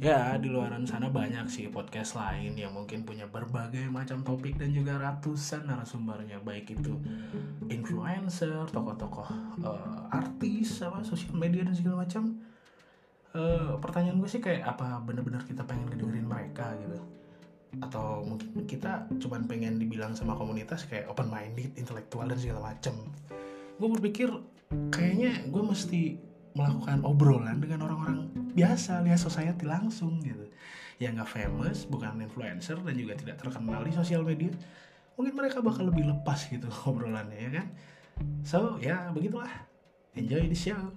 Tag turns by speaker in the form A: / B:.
A: ya di luaran sana banyak sih podcast lain yang mungkin punya berbagai macam topik dan juga ratusan narasumbernya. Baik itu influencer tokoh-tokoh uh, artis apa sosial media dan segala macam. Uh, pertanyaan gue sih kayak apa bener-bener kita pengen ngedengerin mereka gitu? Atau mungkin kita cuman pengen dibilang sama komunitas kayak open minded intelektual dan segala macam. Gue berpikir kayaknya gue mesti melakukan obrolan dengan orang-orang biasa lihat society langsung gitu. Yang nggak famous bukan influencer dan juga tidak terkenal di sosial media. Mungkin mereka bakal lebih lepas gitu obrolannya ya kan? So ya begitulah. Enjoy the show